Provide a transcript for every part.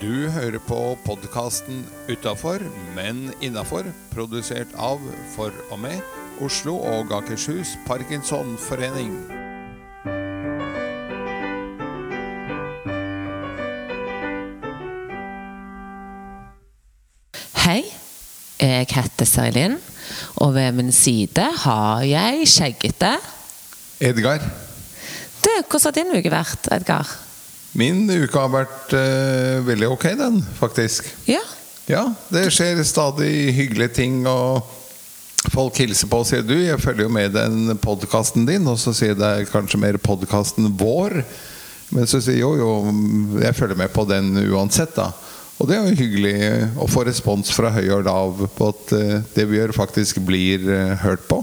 Du hører på podkasten 'Utafor, men innafor', produsert av, for og med, Oslo og Akershus Parkinsonforening. Hei, jeg heter Serilin, og ved min side har jeg skjeggete Edgar, Du, hvordan har din uke vært, Edgar? Min uke har vært uh, veldig ok, den, faktisk. Ja, Ja, det skjer stadig hyggelige ting, og folk hilser på og sier du, jeg følger jo med den podkasten din, og så sier det kanskje mer podkasten vår. Men så sier jo jo, jeg følger med på den uansett, da. Og det er jo hyggelig å få respons fra høy og lav på at eh, det vi gjør, faktisk blir eh, hørt på.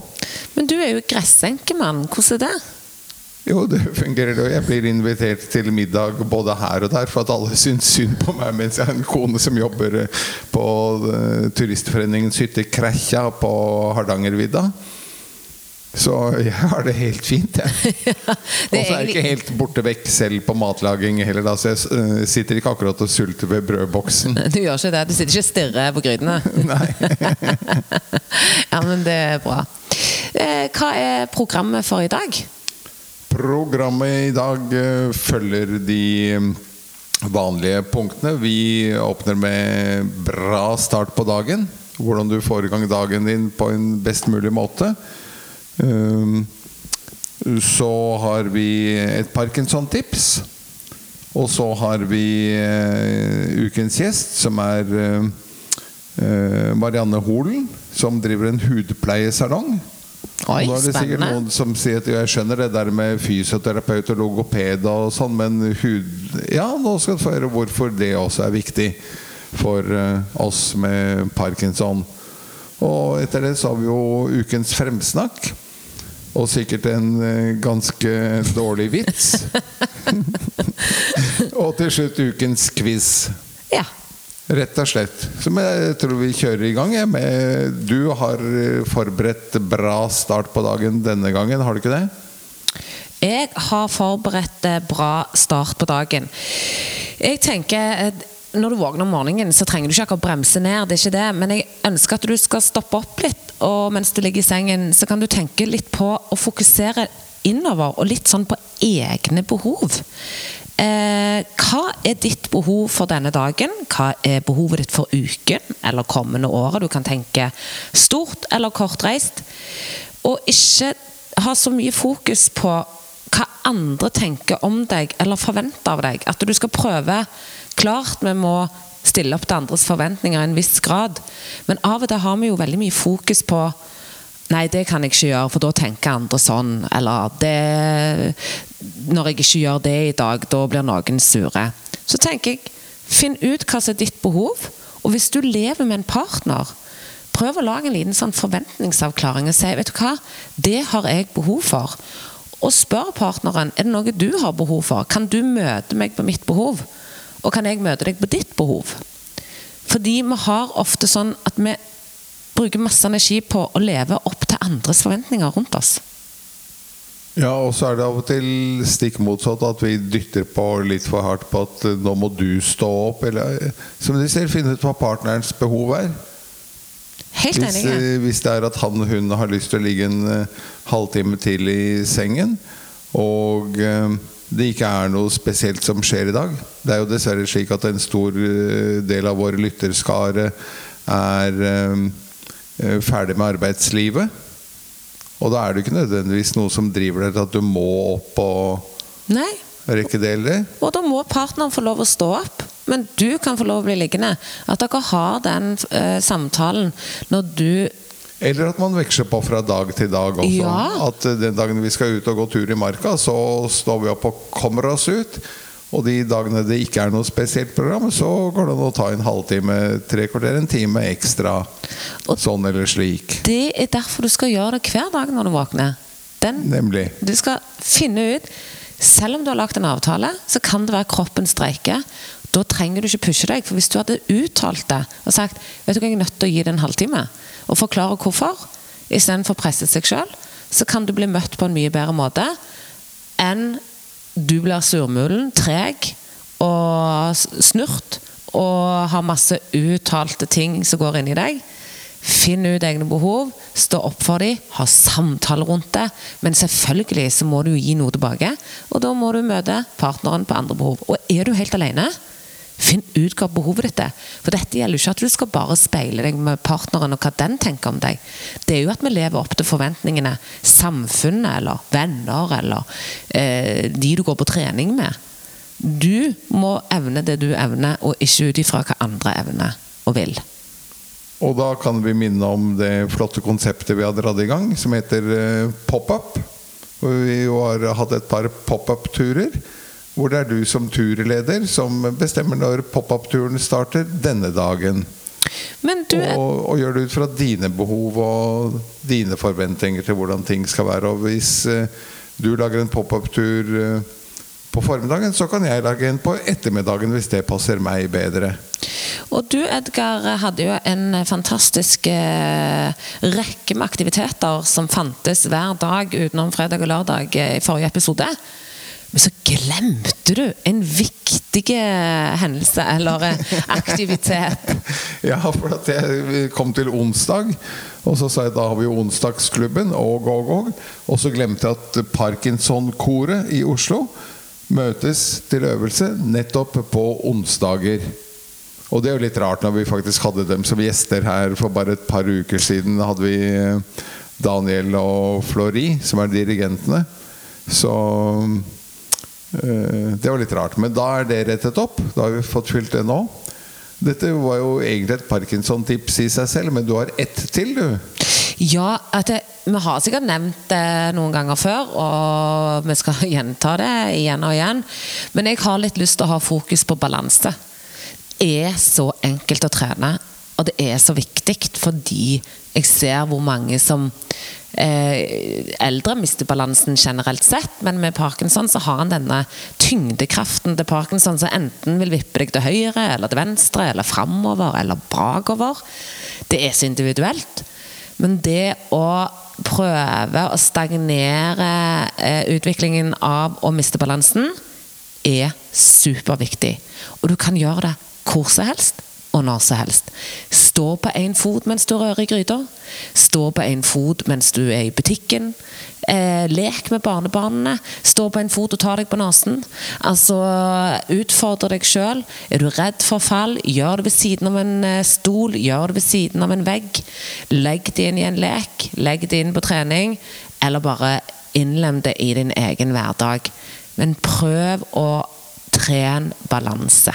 men du er jo gressenkemann. Hvordan er det? Jo, det fungerer og Jeg blir invitert til middag både her og der for at alle syns synd på meg, mens jeg har en kone som jobber eh, på eh, Turistforeningens hytte Krekja på Hardangervidda. Så jeg har det helt fint, jeg. det Og så er jeg ikke helt borte vekk selv på matlaging heller, da, så jeg eh, sitter ikke akkurat og sulter ved brødboksen. Du gjør ikke det? Du sitter ikke og stirrer på grytene? Nei. ja, men det er bra. Hva er programmet for i dag? Programmet i dag eh, følger de eh, vanlige punktene. Vi åpner med bra start på dagen. Hvordan du får i gang dagen din på en best mulig måte. Um, Så har vi et Parkinson-tips. Og så har vi eh, ukens gjest, som er Marianne Holen, som driver en hudpleiesalong. Oi, Og da er det sikkert spennende. noen som sier at jeg skjønner det der med fysioterapeut og logoped og sånn, men hud Ja, nå skal du få høre hvorfor det også er viktig for eh, oss med parkinson. Og etter det så har vi jo ukens fremsnakk. Og sikkert en eh, ganske dårlig vits. og til slutt ukens quiz. Ja. Rett og slett. Som jeg tror vi kjører i gang. Med, du har eh, forberedt bra start på dagen denne gangen, har du ikke det? Jeg har forberedt eh, bra start på dagen. Jeg tenker eh, Når du våkner om morgenen, så trenger du ikke akkurat bremse ned. det er ikke det, Men jeg ønsker at du skal stoppe opp litt, og mens du ligger i sengen, så kan du tenke litt på å fokusere innover, og litt sånn på egne behov. Eh, hva er ditt behov for denne dagen? Hva er behovet ditt for uken eller kommende året? Du kan tenke stort eller kortreist. Og ikke ha så mye fokus på hva andre tenker om deg eller forventer av deg. At du skal prøve Klart vi må stille opp til andres forventninger i en viss grad, men av og til har vi jo veldig mye fokus på Nei, det kan jeg ikke gjøre, for da tenker andre sånn. Eller det Når jeg ikke gjør det i dag, da blir noen sure. Så tenker jeg, finn ut hva som er ditt behov. Og hvis du lever med en partner, prøv å lage en liten sånn forventningsavklaring og si vet du hva, det har jeg behov for. Og spør partneren er det noe du har behov for. Kan du møte meg på mitt behov? Og kan jeg møte deg på ditt behov? Fordi vi har ofte sånn at vi bruker masse energi på å leve opp til andres forventninger rundt oss. Ja, og så er det av og til stikk motsatt at vi dytter på litt for hardt på at eh, nå må du stå opp, eller eh, som de ser, finne ut hva partnerens behov er. Helt enig. ja hvis det er at han hun har lyst til å ligge en eh, halvtime til i sengen, og eh, det ikke er noe spesielt som skjer i dag Det er jo dessverre slik at en stor eh, del av vår lytterskare er eh, eh, ferdig med arbeidslivet. Og da er det ikke nødvendigvis noe som driver deg til at du må opp og Nei. rekke deler. Og da må partneren få lov å stå opp. Men du kan få lov å bli liggende. At dere har den eh, samtalen når du Eller at man veksler på fra dag til dag også. Ja. At den dagen vi skal ut og gå tur i marka, så står vi opp og kommer oss ut. Og de dagene det ikke er noe spesielt program, så går det an å ta en halvtime, tre kvarter, en time ekstra. Og- Sånn eller slik. Det er derfor du skal gjøre det hver dag når du våkner. Den, Nemlig. du skal finne ut Selv om du har lagt en avtale, så kan det være kroppen streiker. Da trenger du ikke pushe deg. For hvis du hadde uttalt det og sagt vet du hva, jeg er nødt til å gi det en halvtime, og forklare hvorfor, istedenfor å presse seg sjøl, så kan du bli møtt på en mye bedre måte enn du blir surmulen, treg og snurt og har masse uttalte ting som går inn i deg. Finn ut egne behov, stå opp for dem, ha samtaler rundt det. Men selvfølgelig så må du gi noe tilbake, og da må du møte partneren på andre behov. Og er du helt alene, finn ut hva behovet ditt er. For dette gjelder jo ikke at du skal bare speile deg med partneren og hva den tenker om deg. Det er jo at vi lever opp til forventningene samfunnet eller venner eller eh, de du går på trening med. Du må evne det du evner, og ikke ut ifra hva andre evner og vil. Og da kan vi minne om det flotte konseptet vi har dratt i gang, som heter eh, Pop-up. Hvor vi har hatt et par pop-up-turer. Hvor det er du som turleder som bestemmer når pop-up-turen starter denne dagen. Du, og, og, gjør det ut fra dine behov og dine forventninger til hvordan ting skal være. Og hvis uh, du lager en pop-up-tur uh, på formiddagen, så kan jeg lage en på ettermiddagen hvis det passer meg bedre. Og du Edgar hadde jo en fantastisk eh, rekke med aktiviteter som fantes hver dag utenom fredag og lørdag eh, i forrige episode. Men så glemte du en viktig hendelse eller eh, aktivitet. ja, for at jeg kom til onsdag, og så sa jeg da har vi jo onsdagsklubben og og og. Og så glemte jeg at Parkinson-koret i Oslo møtes til øvelse nettopp på onsdager. Og det er jo litt rart når vi faktisk hadde dem som gjester her for bare et par uker siden. hadde vi eh, Daniel og Flori, som er dirigentene. Så det var litt rart. Men da er det rettet opp. Da har vi fått fylt det nå. Dette var jo egentlig et Parkinson-tips i seg selv, men du har ett til, du. Ja, det, vi har sikkert nevnt det noen ganger før, og vi skal gjenta det igjen og igjen. Men jeg har litt lyst til å ha fokus på balanse. Det er så enkelt å trene, og det er så viktig fordi jeg ser hvor mange som eh, Eldre mister balansen generelt sett, men med parkinson så har han denne tyngdekraften til parkinson som enten vil vippe deg til høyre eller til venstre, eller framover eller bakover. Det er så individuelt. Men det å prøve å stagnere eh, utviklingen av å miste balansen, er superviktig. Og du kan gjøre det hvor som helst og når som helst. Stå på én fot mens du rører i gryta. Stå på én fot mens du er i butikken. Eh, lek med barnebarna. Stå på en fot og ta deg på nesen. Altså, utfordre deg sjøl. Er du redd for fall, gjør det ved siden av en eh, stol. Gjør det ved siden av en vegg. Legg det inn i en lek. Legg det inn på trening. Eller bare innlem det i din egen hverdag. Men prøv å trene balanse.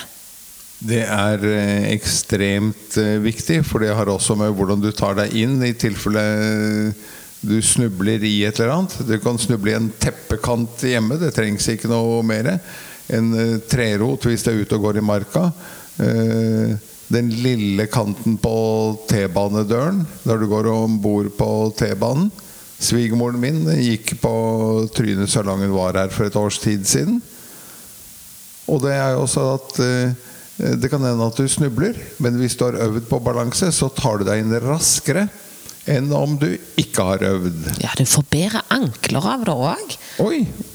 Det er eh, ekstremt eh, viktig, for det har også med hvordan du tar deg inn i tilfelle eh, du snubler i et eller annet. Du kan snuble i en teppekant hjemme, det trengs ikke noe mer. En trerot hvis du er ute og går i marka. Den lille kanten på T-banedøren der du går om bord på T-banen. Svigermoren min gikk på trynet så lang hun var her for et års tid siden. Og det er jo også at det kan hende at du snubler, men hvis du har øvd på balanse, så tar du deg inn raskere enn om du ikke har øvd. Ja, du får bedre ankler av det òg.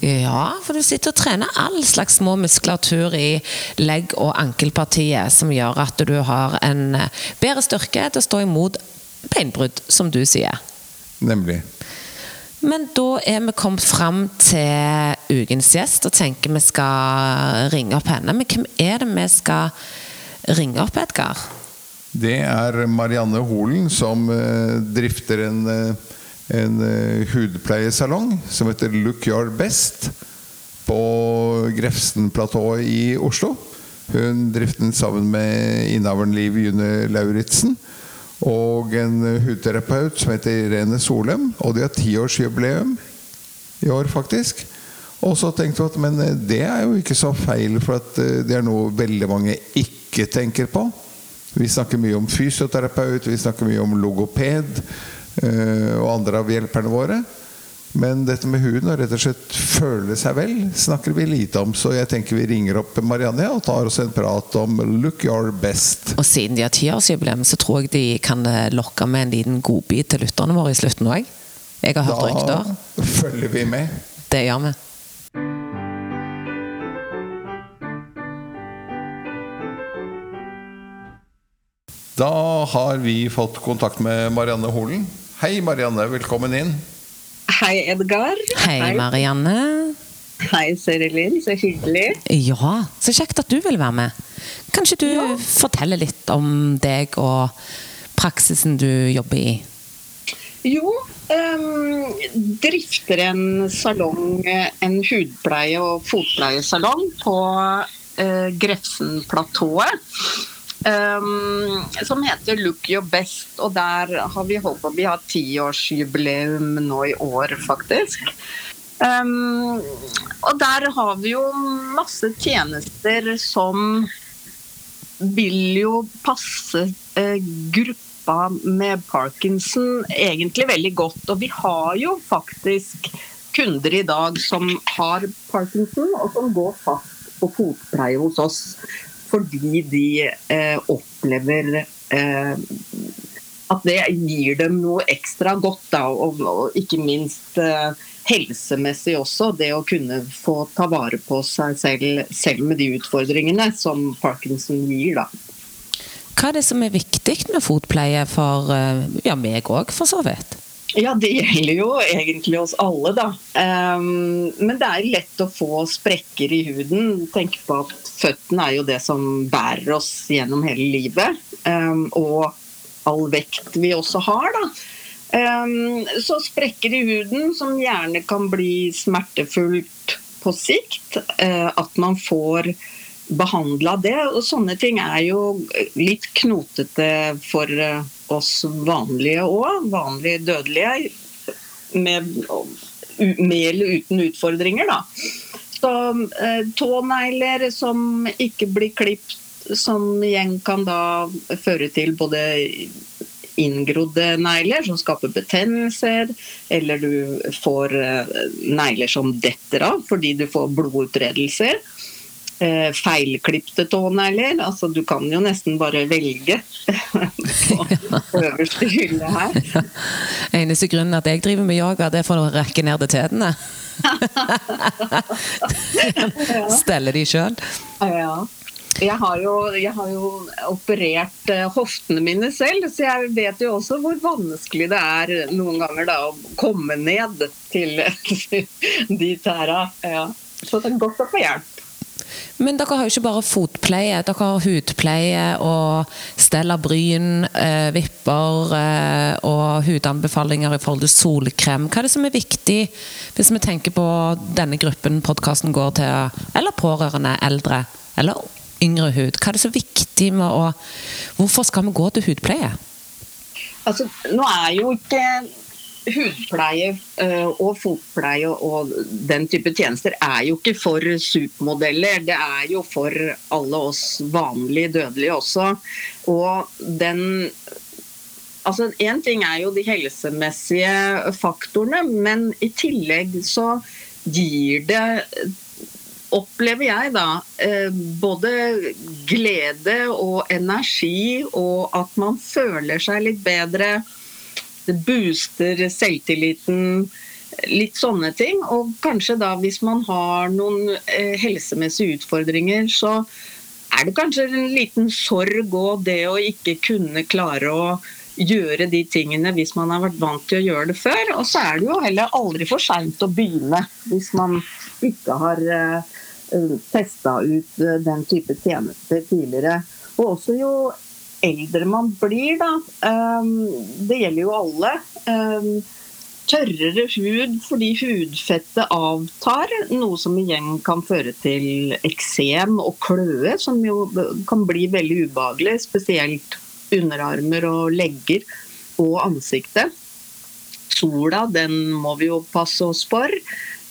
Ja, for du sitter og trener all slags små muskulatur i legg- og ankelpartiet, som gjør at du har en eh, bedre styrke til å stå imot beinbrudd, som du sier. Nemlig. Men da er vi kommet fram til ukens gjest og tenker vi skal ringe opp henne. Men hvem er det vi skal ringe opp, Edgar? Det er Marianne Holen som uh, drifter en, uh, en uh, hudpleiesalong som heter Look Your Best på Grefsenplatået i Oslo. Hun drifter den sammen med innehaveren Liv June Lauritzen og en hudterapeut som heter Irene Solem. Og de har tiårsjubileum i år, faktisk. Og så tenkte vi at men eh, det er jo ikke så feil, for eh, det er noe veldig mange ikke tenker på. Vi snakker mye om fysioterapeut, vi snakker mye om logoped eh, og andre av hjelperne våre. Men dette med huden og rett og slett føle seg vel, snakker vi lite om. Så jeg tenker vi ringer opp Marianne og tar oss en prat om 'Look your best'. Og siden de har tiårsjubileum, så tror jeg de kan eh, lokke med en liten godbit til lytterne våre i slutten òg. Jeg har hørt rykter. Da følger vi med. Det gjør vi. Da har vi fått kontakt med Marianne Holen. Hei, Marianne. Velkommen inn. Hei, Edgar. Hei, Marianne. Hei, Serilin. Så hyggelig. Ja, så kjekt at du vil være med. Kanskje du Ja. forteller litt om deg og praksisen du jobber i? Jo, um, drifter en salong, en hudpleie- og fotpleiesalong på uh, Grefsenplatået. Ehm, som heter Look Your Best, og der har vi holdt på Vi har tiårsjubileum nå i år, faktisk. Um, og der har vi jo masse tjenester som vil jo passe eh, gruppa med parkinson egentlig veldig godt. Og vi har jo faktisk kunder i dag som har parkinson, og som går fast på fotpleie hos oss fordi de eh, opplever eh, at det gir dem noe ekstra godt, da, og, og ikke minst eh, helsemessig også. Det å kunne få ta vare på seg selv, selv med de utfordringene som parkinson gir. da. Hva er det som er viktig med fotpleie for eh, ja, meg òg, for så vidt? Ja, det gjelder jo egentlig oss alle, da. Um, men det er lett å få sprekker i huden. Tenk på at føttene er jo det som bærer oss gjennom hele livet. Um, og all vekt vi også har, da. Um, så sprekker i huden som gjerne kan bli smertefullt på sikt. Uh, at man får behandla det. Og sånne ting er jo litt knotete for uh, oss vanlige òg. Vanlige dødelige. Med, med eller uten utfordringer, da. Så eh, tånegler som ikke blir klipt, som igjen kan da føre til både inngrodde negler som skaper betennelser, eller du får negler som detter av fordi du får blodutredelser. Eh, feilklipte tånegler. Altså, du kan jo nesten bare velge på øverste hylle her. Eneste grunnen at jeg driver med yoga, det er for å rekke ned til tærne. Steller de sjøl. Ja. Jeg har, jo, jeg har jo operert eh, hoftene mine selv, så jeg vet jo også hvor vanskelig det er noen ganger da, å komme ned til de tæra. Ja. Så det er godt å få hjelp. Men dere har jo ikke bare fotpleie, dere har hudpleie og stell av bryn, eh, vipper eh, og hudanbefalinger i forhold til solkrem. Hva er det som er viktig hvis vi tenker på denne gruppen podkasten går til, eller pårørende, eldre, eller yngre hud? Hva er det så viktig med å Hvorfor skal vi gå til hudpleie? Altså, nå er jo ikke hudpleie uh, og fotpleie og den type tjenester er jo ikke for supermodeller. Det er jo for alle oss vanlige dødelige også. Og den Altså, Én ting er jo de helsemessige faktorene, men i tillegg så gir det opplever jeg da eh, både glede og energi, og at man føler seg litt bedre. Det booster selvtilliten. Litt sånne ting. Og kanskje da hvis man har noen eh, helsemessige utfordringer, så er det kanskje en liten sorg og det å ikke kunne klare å gjøre de tingene hvis man har vært vant til å gjøre det før. Og så er det jo heller aldri for seint å begynne hvis man ikke har uh, testa ut den type tjenester tidligere. Og også jo eldre man blir, da. Um, det gjelder jo alle. Um, tørrere hud fordi hudfettet avtar, noe som igjen kan føre til eksem og kløe, som jo kan bli veldig ubehagelig, spesielt underarmer og legger og ansiktet. Sola, den må vi jo passe oss for.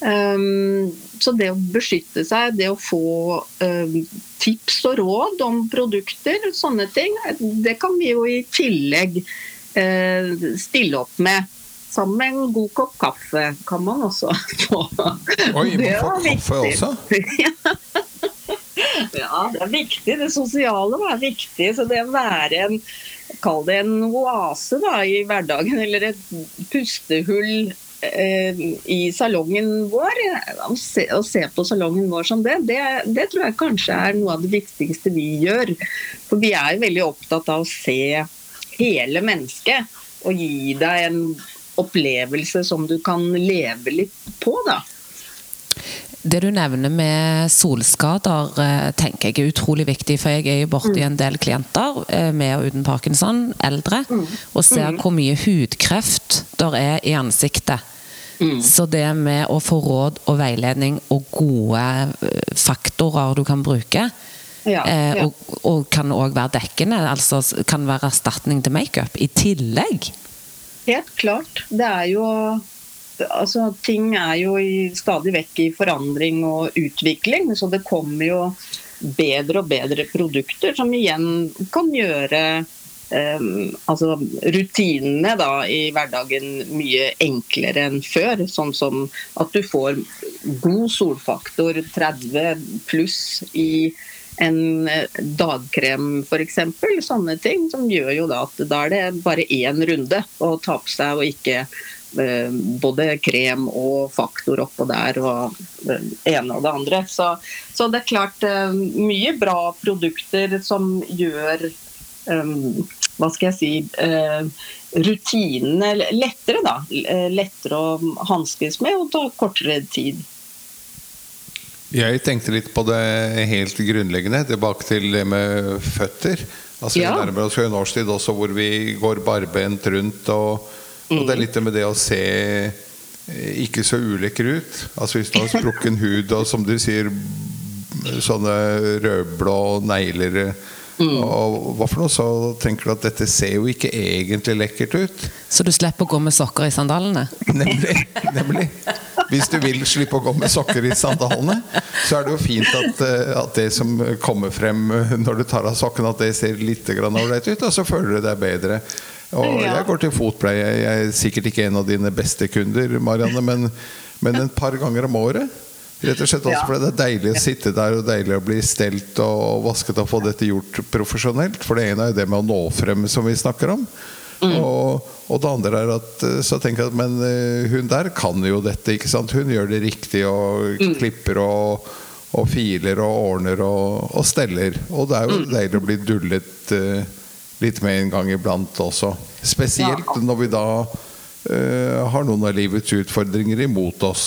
Um, så det å beskytte seg, det å få um, tips og råd om produkter, sånne ting, det kan vi jo i tillegg uh, stille opp med. Sammen med en god kopp kaffe kan man også få. Oi, man får kaffe også? ja, det er viktig. Det sosiale er viktig. Så det å være en Kall det en oase da, i hverdagen, eller et pustehull eh, i salongen vår, å se, å se, på salongen vår som det, det, det, tror jeg kanskje er noe av det viktigste vi gjør. For vi er veldig opptatt av å se hele mennesket og gi deg en opplevelse som du kan leve litt på, da. Det du nevner med solskader, eh, tenker jeg er utrolig viktig. For jeg er jo borti en del klienter eh, med og uten parkinson, eldre, og ser hvor mye hudkreft der er i ansiktet. Mm. Så det med å få råd og veiledning og gode eh, faktorer du kan bruke, ja, ja. Og, og, kan òg være dekkende, altså kan være erstatning til makeup i tillegg. Helt klart. Det er jo altså, ting er jo stadig vekk i forandring og utvikling, så det kommer jo bedre og bedre produkter som igjen kan gjøre um, altså rutinene da, i hverdagen mye enklere enn før. Sånn som at du får god solfaktor 30 pluss i en dagkrem f.eks. Sånne ting som gjør jo da at da er det bare én runde å ta på seg, og ikke Eh, både krem og faktor oppå der og det ene og det andre. Så, så det er klart eh, mye bra produkter som gjør um, hva skal jeg si uh, rutinene lettere, da. Lettere å hanskes med og ta kortere tid. Jeg tenkte litt på det helt grunnleggende, tilbake til det med føtter. Altså ja. Vi nærmer oss en årstid også hvor vi går barbent rundt. og og det er litt med det å se eh, ikke så ulekker ut. Altså Hvis du har sprukken hud og som du sier sånne rødblå negler Mm. Og hva for noe så tenker du at dette ser jo ikke egentlig lekkert ut. Så du slipper å gå med sokker i sandalene? Nemlig. nemlig. Hvis du vil slippe å gå med sokker i sandalene, så er det jo fint at, eh, at det som kommer frem når du tar av sokkene, at det ser litt ålreit ut, og så føler du deg bedre. Og jeg går til fotpleie. Jeg er sikkert ikke en av dine beste kunder, Marianne, men, men et par ganger om året. Rett og slett også fordi det er deilig å sitte der og deilig å bli stelt og vasket og få dette gjort profesjonelt. For det ene er jo det med å nå frem, som vi snakker om. Mm. Og, og, det andre er at så tenker jeg at Men eh, hun der kan jo dette. ikke sant? Hun gjør det riktig og mm. klipper og, og filer og ordner og, og, steller. Og det er jo mm. deilig å bli dullet uh, litt med en gang iblant også. Spesielt ja. når vi da uh, har noen av livets utfordringer imot oss.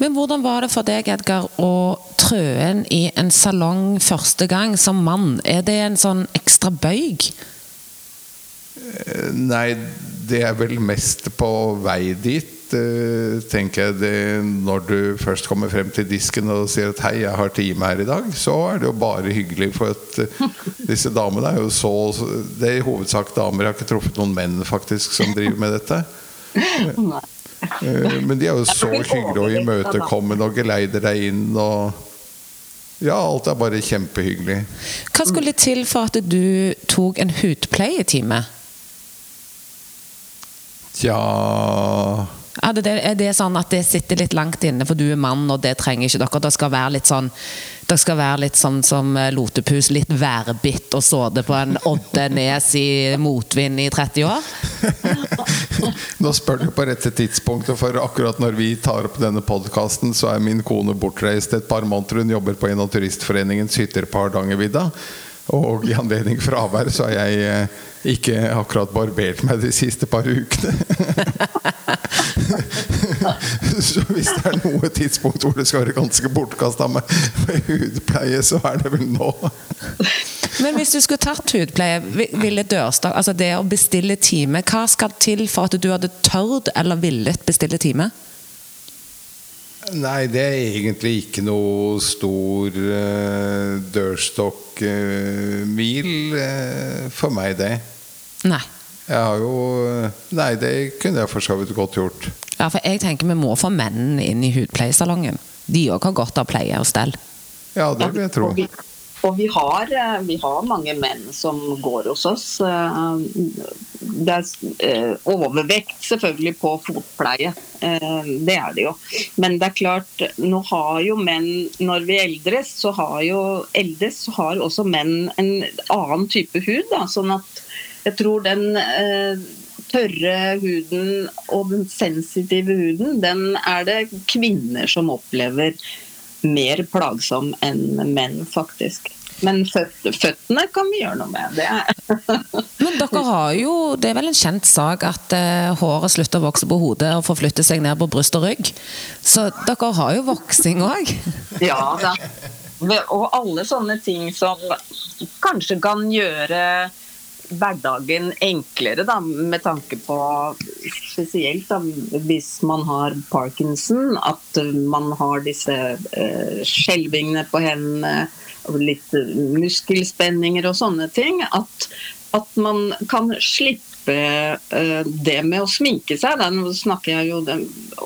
Men hvordan var det for deg, Edgar, å trø inn i en salong første gang som mann? Er det en sånn ekstra bøyg? Eh, nei, det er vel mest på vei dit tenker jeg det, Når du først kommer frem til disken og sier at 'hei, jeg har time her i dag', så er det jo bare hyggelig. For at eh, disse damene er jo så Det er i hovedsak damer. Jeg har ikke truffet noen menn faktisk som driver med dette. Eh, men de er jo så hyggelige og imøtekommende og geleider deg inn. og ja, alt er bare kjempehyggelig. Hva skulle til for at du tok en hudpleietime? Tja er det, er det, sånn at det sitter litt langt inne, for du er mann, og det trenger ikke dere? Det skal være litt sånn det skal være litt sånn som eh, Lotepus, litt værbitt og såde på en Oddenes i motvind i 30 år? Nå spør du på rette tidspunktet, for akkurat når vi tar opp denne podkasten, så er min kone bortreist et par måneder. Hun jobber på en av Turistforeningens hytter på Hardangervidda. Og i anledning fravær så er jeg eh, ikke akkurat barbert meg de siste par ukene. så hvis det er noe tidspunkt hvor det skal være ganske bortkasta med, med hudpleie, så er det vel nå. Men hvis du skulle tatt hudpleie, ville dørstokk, altså det å bestille time, hva skal til for at du hadde tørt eller villet bestille time? Nei, det er egentlig ikke noe stor uh, dørstokkmil uh, uh, for meg, det. Nei. Jeg har jo Nei, det kunne jeg for så vidt godt gjort. Ja, for jeg tenker vi må få mennene inn i hudpleiesalongen. De òg har godt av pleie og stell. Ja, det vil jeg tro. Og vi har, eh, vi har, mange menn som går hos oss. Eh, det er eh, overvekt selvfølgelig på fotpleie. Det er det jo. Men det er klart, nå har jo menn Når vi eldres, så har jo eldes, så har også menn en annen type hud. Da, sånn at jeg tror den tørre huden og den sensitive huden, den er det kvinner som opplever mer plagsom enn menn, faktisk. Men føttene kan vi gjøre noe med. Det Men dere har jo, det er vel en kjent sak at uh, håret slutter å vokse på hodet og forflytter seg ned på bryst og rygg. Så dere har jo voksing òg. Ja da. Og alle sånne ting som kanskje kan gjøre hverdagen enklere, da, med tanke på spesielt da, hvis man har parkinson, at man har disse eh, skjelvingene på hendene, litt muskelspenninger og sånne ting. At, at man kan slippe uh, det med å sminke seg. Nå snakker jeg jo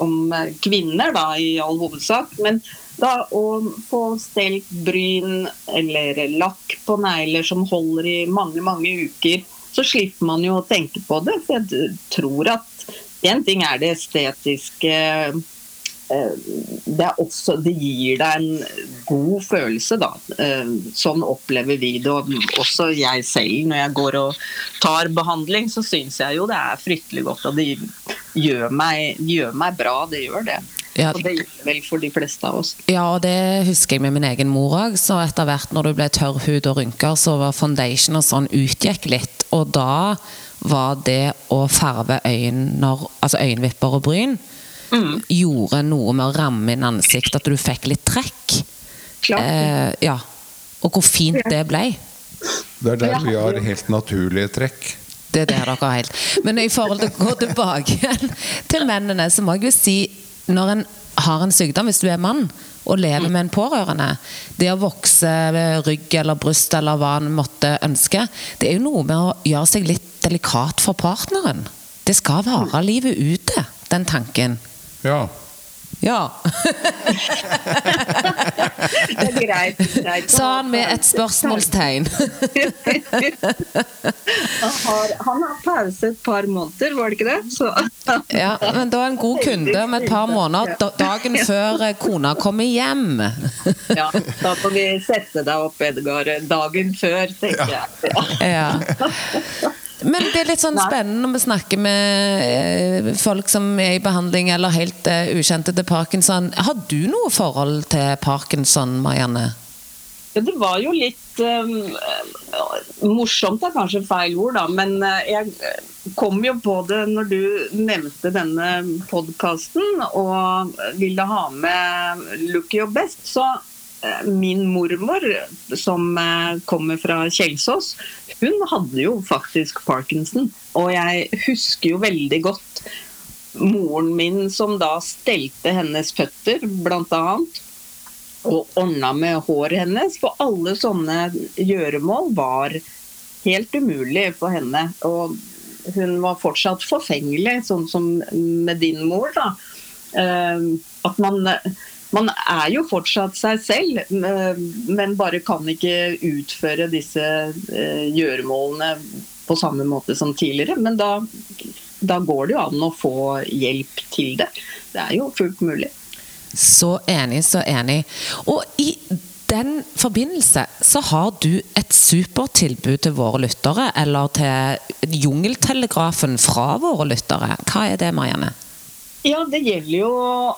om kvinner da, i all hovedsak. men da å få stelt bryn eller lakk på negler som holder i mange, mange uker, så slipper man jo å tenke på det. For jeg tror at én ting er det estetiske eh, det, også, det, gir deg en god følelse, da. Eh, sånn opplever vi det. Og også jeg selv, når jeg går og tar behandling, så syns jeg jo det er fryktelig godt. Og det gjør meg, gjør meg bra, det gjør det. Ja. Og det gjelder vel for de fleste av oss. Ja, og det husker jeg med min egen mor òg. Så etter hvert når du ble tørr hud og rynker, så var foundation og sånn utgikk litt. Og da var det å farve øyner, altså øyenvipper og bryn mm. gjorde noe med å ramme inn ansiktet, at du fikk litt trekk. Eh, ja. Og hvor fint det ble. Det er der vi har helt naturlige trekk. Det er det dere har helt. Men i forhold til å gå tilbake til mennene, så må jeg jo si når en har en sykdom, hvis du er mann og lever med en pårørende Det å vokse rygg eller bryst eller hva en måtte ønske, det er jo noe med å gjøre seg litt delikat for partneren. Det skal vare livet ute, den tanken. Ja. Ja. det er greit. greit. Sa han med et spørsmålstegn. han, har, pause et par måneder, var det ikke det? Så. ja, men da er en god kunde om et par måneder, dagen før eh, kona kommer hjem. ja, da får vi sette deg opp, Edgar, dagen før, tenker jeg. Ja. Men det er litt sånn spennende når vi snakker med eh, folk som er i behandling eller helt uh, ukjente til parkinson. Har du noe forhold til parkinson, Marianne? Ja, det var jo litt um, morsomt, er kanskje feil ord, da. Men jeg kom jo på det når du nevnte denne podkasten og ville ha med Look Your Best. Så min mormor, som kommer fra Kjelsås, hun hadde jo faktisk parkinson. Og jeg husker jo veldig godt moren min som da stelte hennes føtter, bl.a. Og ordna med håret hennes. For alle sånne gjøremål var helt umulig for henne. Og hun var fortsatt forfengelig, sånn som med din mor. da. Eh, at man man er jo fortsatt seg selv, men bare kan ikke utføre disse eh, gjøremålene på samme måte som tidligere. Men da, da går det jo an å få hjelp til det. Det er jo fullt mulig. Så enig, så enig. Og i den forbindelse så har du et supertilbud til våre lyttere, eller til Jungeltelegrafen fra våre lyttere. Hva er det, Marianne? Ja, det gjelder jo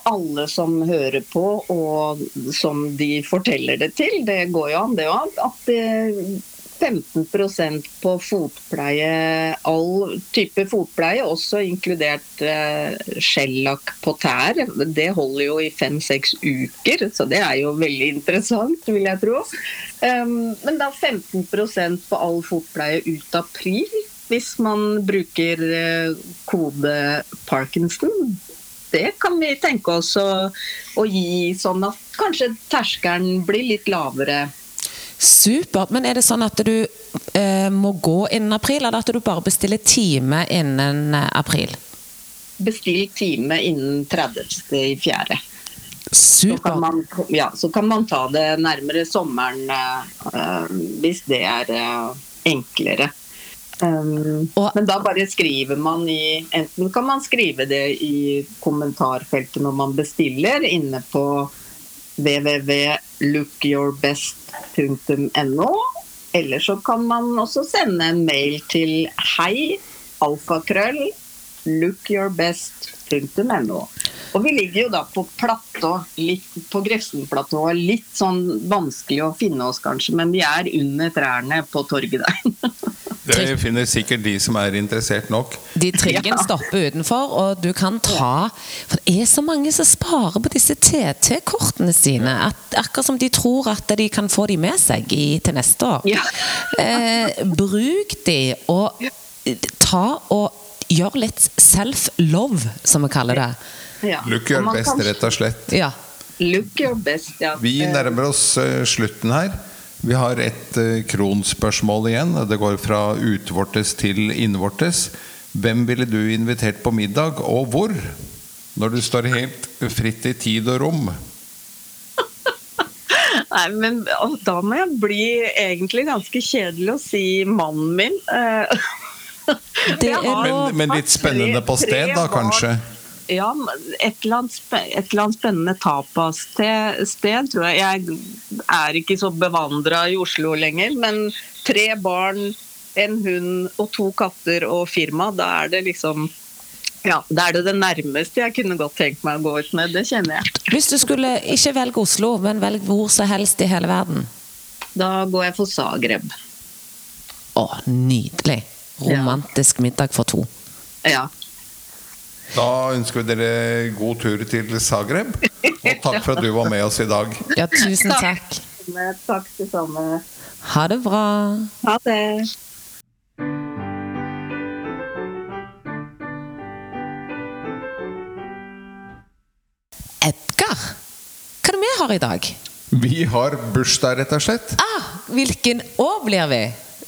alle som hører på og som de forteller det til. Det går jo an, det òg. At 15% på fotpleie, all type fotpleie, også inkludert eh, skjellakk på tær, det holder jo i fem-seks uker. Så det er jo veldig interessant, vil jeg tro. Um, men da 15% på all fotpleie ut april hvis man bruker eh, kode Parkinson det kan vi tenke oss å, å gi, sånn at kanskje terskelen blir litt lavere. Supert. Men er det sånn at du eh, må gå innen april, eller at du bare bestiller time innen eh, april? Bestill time innen 30.4. Så kan, man, ja, så kan man ta det nærmere sommeren eh, hvis det er eh, enklere. Um, og, men da bare skriver man i Enten kan man skrive det i kommentarfeltet når man bestiller, inne på www.lookyourbest.no. Eller så kan man også sende en mail til hei alfakrøll lookyourbest.no. Og vi ligger jo da på platå, litt på Grefsenplatået. Litt sånn vanskelig å finne oss, kanskje, men vi er under trærne på torget der. Det finner sikkert de som er interessert nok. De trikken Ja. stopper utenfor, og du kan ta For det er så mange som sparer på disse TT-kortene sine. At, akkurat som de tror at de kan få de med seg i, til neste år. Ja. Eh, bruk de, og ta og gjør litt self-love, som vi kaller det. Ja. Look your best, kan- rett og slett. Ja. Look your best, ja. Vi Eh, nærmer oss eh, slutten her. Vi har et eh, kronspørsmål igjen. Det går fra utvortes til innvortes. Hvem ville du invitert på middag, og hvor? Når du står helt fritt i tid og rom. Nei, men da må jeg bli egentlig ganske kjedelig å si mannen min. Det er lov. Men, men litt spennende på sted, da, kanskje? Ja, et eller annet, spe- et eller annet spennende tapas-sted, tror jeg. Jeg er ikke så bevandra i Oslo lenger, men tre barn, en hund og to katter og firma, da er det liksom ja, Det er det det nærmeste jeg kunne godt tenkt meg å gå ut med. Det kjenner jeg. Hvis du skulle ikke velge Oslo, men velge hvor som helst i hele verden. Da går jeg for Zagreb. Å, nydelig. Romantisk middag for to. Ja. Da ønsker vi dere god tur til Zagreb. Og takk for at du var med oss i dag. Ja, tusen takk. Takk det samme. Ha det bra. Ha det. Edgar, hva er det vi har i dag? Vi har bursdag, rett og slett. Ah, hvilken år blir vi?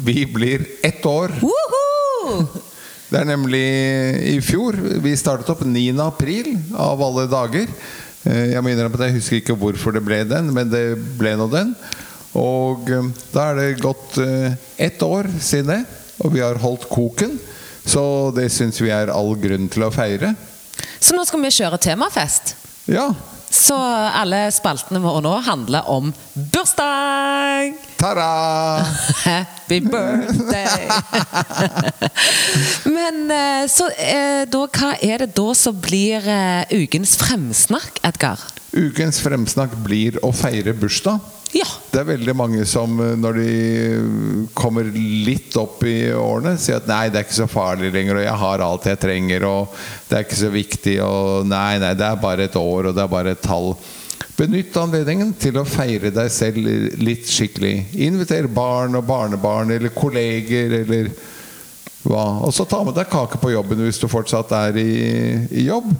Vi blir ett år. Woohoo! Det er nemlig i fjor. Vi startet opp 9. april, av alle dager. Eh, Jeg må innrømme at jeg husker ikke hvorfor det ble den, men det ble nå den. Og eh, da er det gått eh, ett år siden det, og vi har holdt koken. Så det syns vi er all grunn til å feire. Så nå skal vi kjøre temafest. Ja. Så alle spaltene våre nå handler om bursdag! Ta-da! Happy birthday! Men eh, så eh, da, hva er det da som blir eh, ukens fremsnakk, Edgar? Ukens fremsnakk blir å feire bursdag. Ja. Det er veldig mange som eh, når de kommer litt opp i årene, sier at nei, det er ikke så farlig lenger, og jeg har alt jeg trenger, og det er ikke så viktig, og nei, nei, det er bare et år, og det er bare et tall. Benytt anledningen til å feire deg selv litt skikkelig. Inviter barn og barnebarn eller kolleger eller hva. Og så ta med deg kake på jobben hvis du fortsatt er i, i jobb.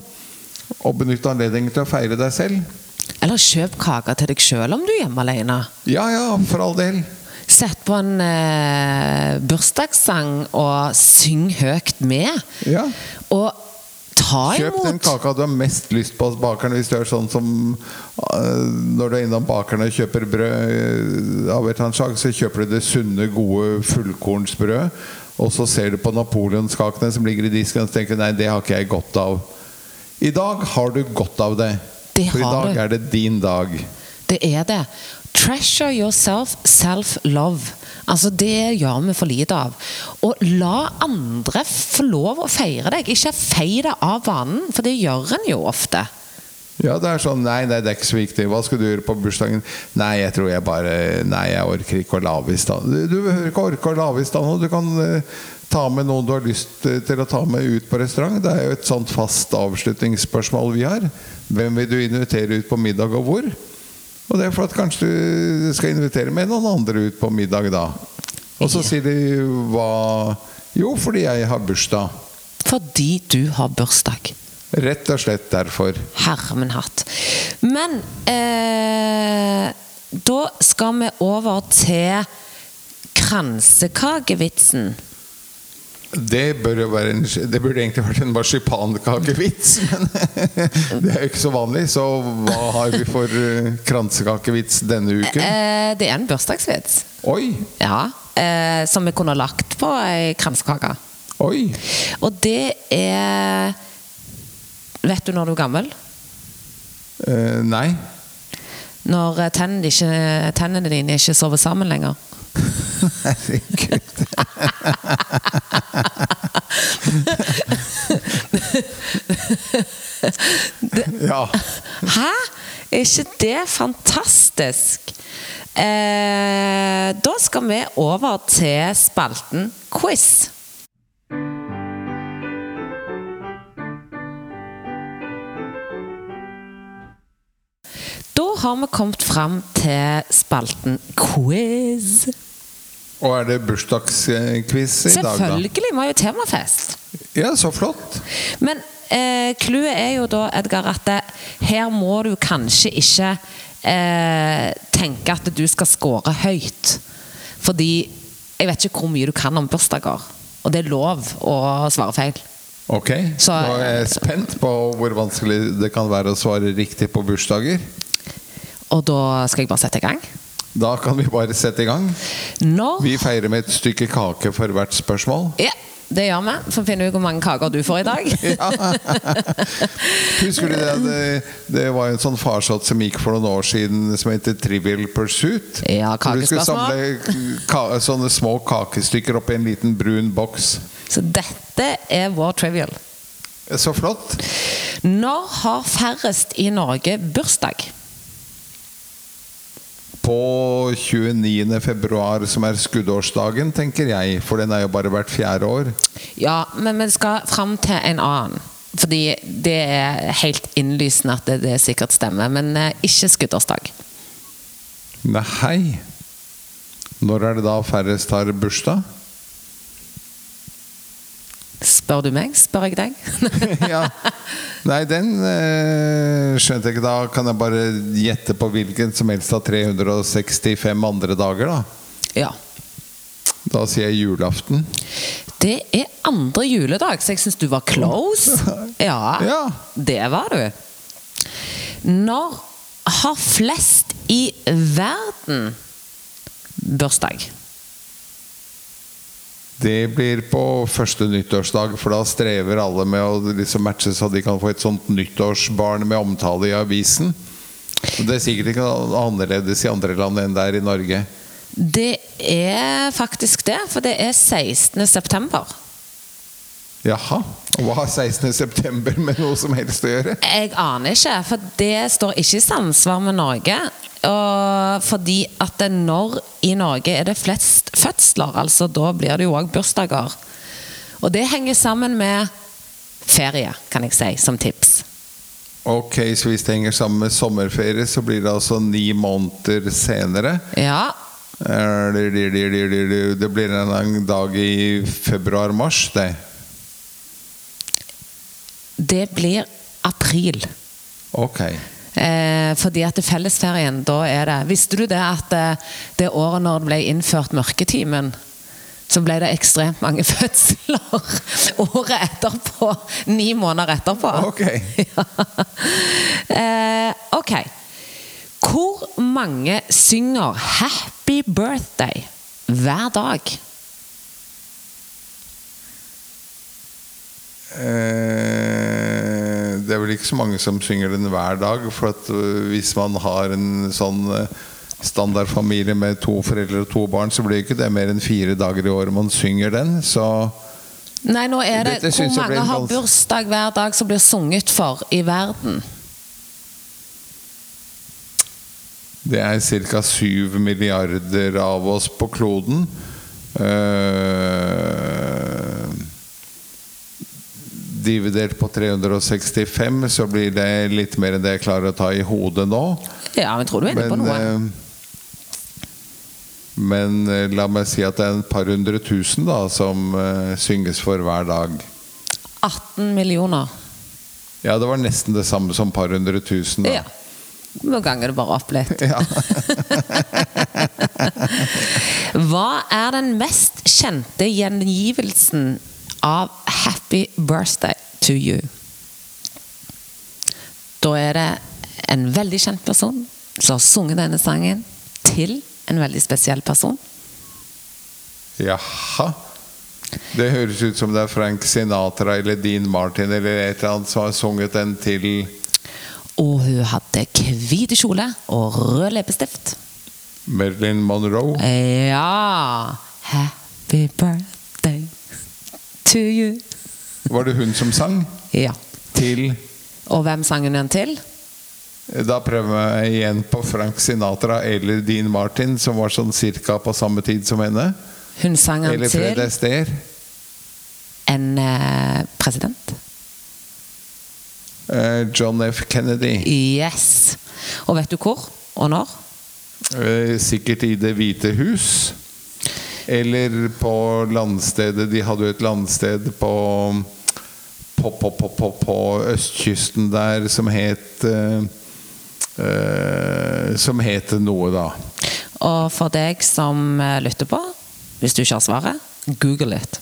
Og benytt anledningen til å feire deg selv. Eller kjøp kake til deg sjøl om du er hjemme alene. Ja, ja, for all del. Sett på en eh, bursdagssang og syng høyt med. Ja. Og ta Kjøp den kaka du har mest lyst på hos bakeren. Hvis du er sånn som øh, når du er innom bakeren og kjøper brød øh, av et så kjøper du det sunne, gode fullkornsbrødet. Og så ser du på napoleonskakene som ligger i disken, og tenker du nei, det har ikke jeg godt av. I dag har du godt av det. Det For i dag er det din dag. Det er det. Treasure yourself, self-love. Altså Det gjør vi for lite av. Og la andre få lov å feire deg. Ikke fei det av vanen, for det gjør en jo ofte. Ja, det er sånn Nei, nei, det er ikke så viktig. Hva skal du gjøre på bursdagen? Nei, jeg tror jeg bare Nei, jeg orker ikke å lave i stand. Du, du behøver ikke orke å lave i stand. Du kan eh, ta med noen du har lyst eh, til å ta med ut på restaurant. Det er jo et sånt fast avslutningsspørsmål vi har. Hvem vil du invitere ut på middag, og hvor? Og det er for at kanskje du skal invitere med noen andre ut på middag da. Og så sier de hva Jo, fordi jeg har bursdag. Fordi du har bursdag. Rett og slett derfor. Herre min hatt. Men eh, da skal vi over til kransekakevitsen. Det, bør være en, det burde egentlig vært en marsipankakevits, men det er jo ikke så vanlig. Så hva har vi for eh, kransekakevits denne uken? Eh, det er en bursdagsvits. Oi! Ja. Eh, som vi kunne lagt på ei kransekake. Oi! Og det er Vet du når du er gammel? Eh, nei. Når eh, tennene, ikke, tennene dine ikke sover sammen lenger. Herregud. ja. Hæ? Er ikke det fantastisk? Eh, da skal vi over til spalten quiz. Har vi kommet fram til spalten quiz. Og er det bursdagsquiz i dag, da? Selvfølgelig! Vi har jo temafest. Ja, så flott. Men eh, er jo da, Edgar, at det, her må du kanskje ikke eh, tenke at du skal score høyt. Fordi jeg vet ikke hvor mye du kan om bursdager. Og det er lov å svare feil. Ok, Så- Nå er jeg spent på hvor vanskelig det kan være å svare riktig på bursdager. Og da skal jeg bare sette i gang. Da kan vi bare sette i gang. Når Vi feirer med et stykke kake for hvert spørsmål. Ja, det gjør vi. Så finner vi hvor mange kaker du får i dag. Husker du det? Det, det var en sånn farsott som gikk for noen år siden som heter Trivial Pursuit. Ja, kakespørsmål. Hvor du skulle samle ka sånne små kakestykker oppi en liten brun boks. Så dette er vår trivial. Så flott. Når har færrest i Norge bursdag? På 29. februar, som er skuddårsdagen, tenker jeg. For den er jo bare hvert fjerde år. Ja, men vi skal fram til en annen. Fordi det er helt innlysende at det, det sikkert stemmer. Men eh, ikke skuddårsdag. Nei. Når er det da færrest har bursdag? Spør du meg? Spør jeg deg? ja. Nei, den eh, skjønte jeg ikke. Da kan jeg bare gjette på hvilken som helst av 365 andre dager, da. ja. Da sier jeg julaften. Det er andre juledag, så jeg syns du var close. Ja, Ja. det var du. Når har flest i verden bursdag? Det blir på første nyttårsdag, for da strever alle med å liksom matche så de kan få et sånt nyttårsbarn med omtale i avisen. Det er sikkert ikke annerledes i andre land enn det er i Norge. Det er faktisk det, for det er 16. september. Jaha. Og Hva har 16.9. med noe som helst å gjøre? Jeg aner ikke, for det står ikke i samsvar med Norge. Og fordi at når i Norge er det flest fødsler, altså da blir det jo òg bursdager. Og det henger sammen med ferie, kan jeg si, som tips. Ok, så hvis det henger sammen med sommerferie, så blir det altså ni måneder senere. Ja, det blir en dag i februar-mars, det. Det blir april. Ok. Eh, fordi at det fellesferien, da er det Visste du det at det det året når det ble innført mørketimen, så ble det ekstremt mange fødsler året etterpå. Ni måneder etterpå. Ok. Ja. Eh, ok. Hvor mange synger 'Happy Birthday' hver dag? Det er vel ikke så mange som synger den hver dag. For at øh, hvis man har en sånn øh, standardfamilie med to foreldre og to barn, så blir ikke det mer enn fire dager i året man synger den. Så Nei, nå er det Dette Hvor mange har bursdag hver dag som blir sunget for i verden? det er ca. syv milliarder av oss på kloden. Eh, dividert på 365, så blir det litt mer enn det jeg klarer å ta i hodet nå. Ja, men tror du er inne på noe? eh, men eh, la meg si at det er et par hundre tusen da, som eh, synges for hver dag. 18 millioner. Ja, det var nesten det samme som par hundre tusen. Da. Ja. Nå ganger det bare opp litt. Ja. Hva er den mest kjente gjengivelsen av 'Happy birthday to you'? Da er det en veldig kjent person som har sunget denne sangen til en veldig spesiell person. Jaha. Det høres ut som det er Frank Sinatra eller Dean Martin eller et eller annet som har sunget den til Og hun hadde hvit kjole og rød leppestift. Marilyn Monroe. Ja Happy birthday to you. Var det hun som sang? Ja. Til Og hvem sang hun den til? Da prøver jeg igjen på Frank Sinatra eller Dean Martin, som var sånn cirka på samme tid som henne. Hun sang den Eller Fred til Astaire. en uh, president. Uh, John F. Kennedy. Yes. Og vet du hvor og når? Uh, Sikkert i Det hvite hus. Eller på landstedet De hadde jo et landsted på på, på, på, på, østkysten der som het uh, uh, Som het noe, da. Og for deg som eh, lytter på, hvis du ikke har svaret, google it.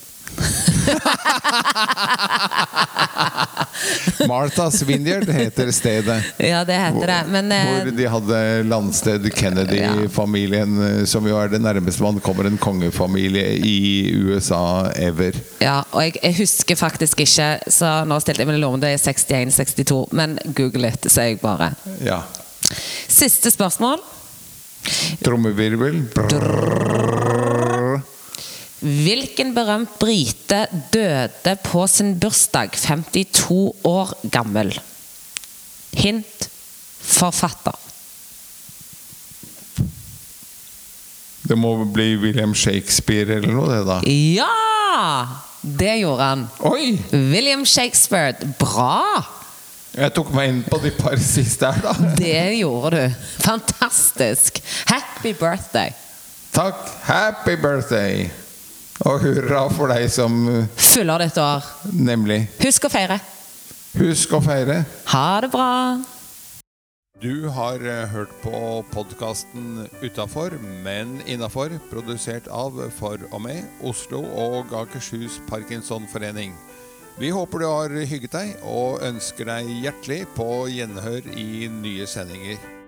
Marthas Vineyard heter stedet. Ja, det heter det. Men eh, Hvor de hadde landsted Kennedy-familien, ja. som jo er det nærmeste man kommer en kongefamilie i USA ever. Ja, og jeg, jeg husker faktisk ikke, så nå stilte jeg meg lov om det er 61-62, men google it, sier jeg bare. Ja. Siste spørsmål. Trommevirvel. Brrrr. Hvilken berømt brite døde på sin bursdag, 52 år gammel? Hint forfatter. Det må bli William Shakespeare eller noe, det, da. Ja! Det gjorde han. Oi! William Shakespeare. Bra! Jeg tok meg inn på de par siste her, da. Det gjorde du. Fantastisk. Happy birthday. Takk. Happy birthday! Og hurra for deg som eh, Fyller dette år. Nemlig. Husk å feire. Husk å feire. Ha det bra. Du har eh, hørt på podkasten Utafor, men innafor, produsert av For og med Oslo og Akershus Parkinsonforening. Vi håper du har hygget deg, og ønsker deg hjertelig på gjenhør i nye sendinger.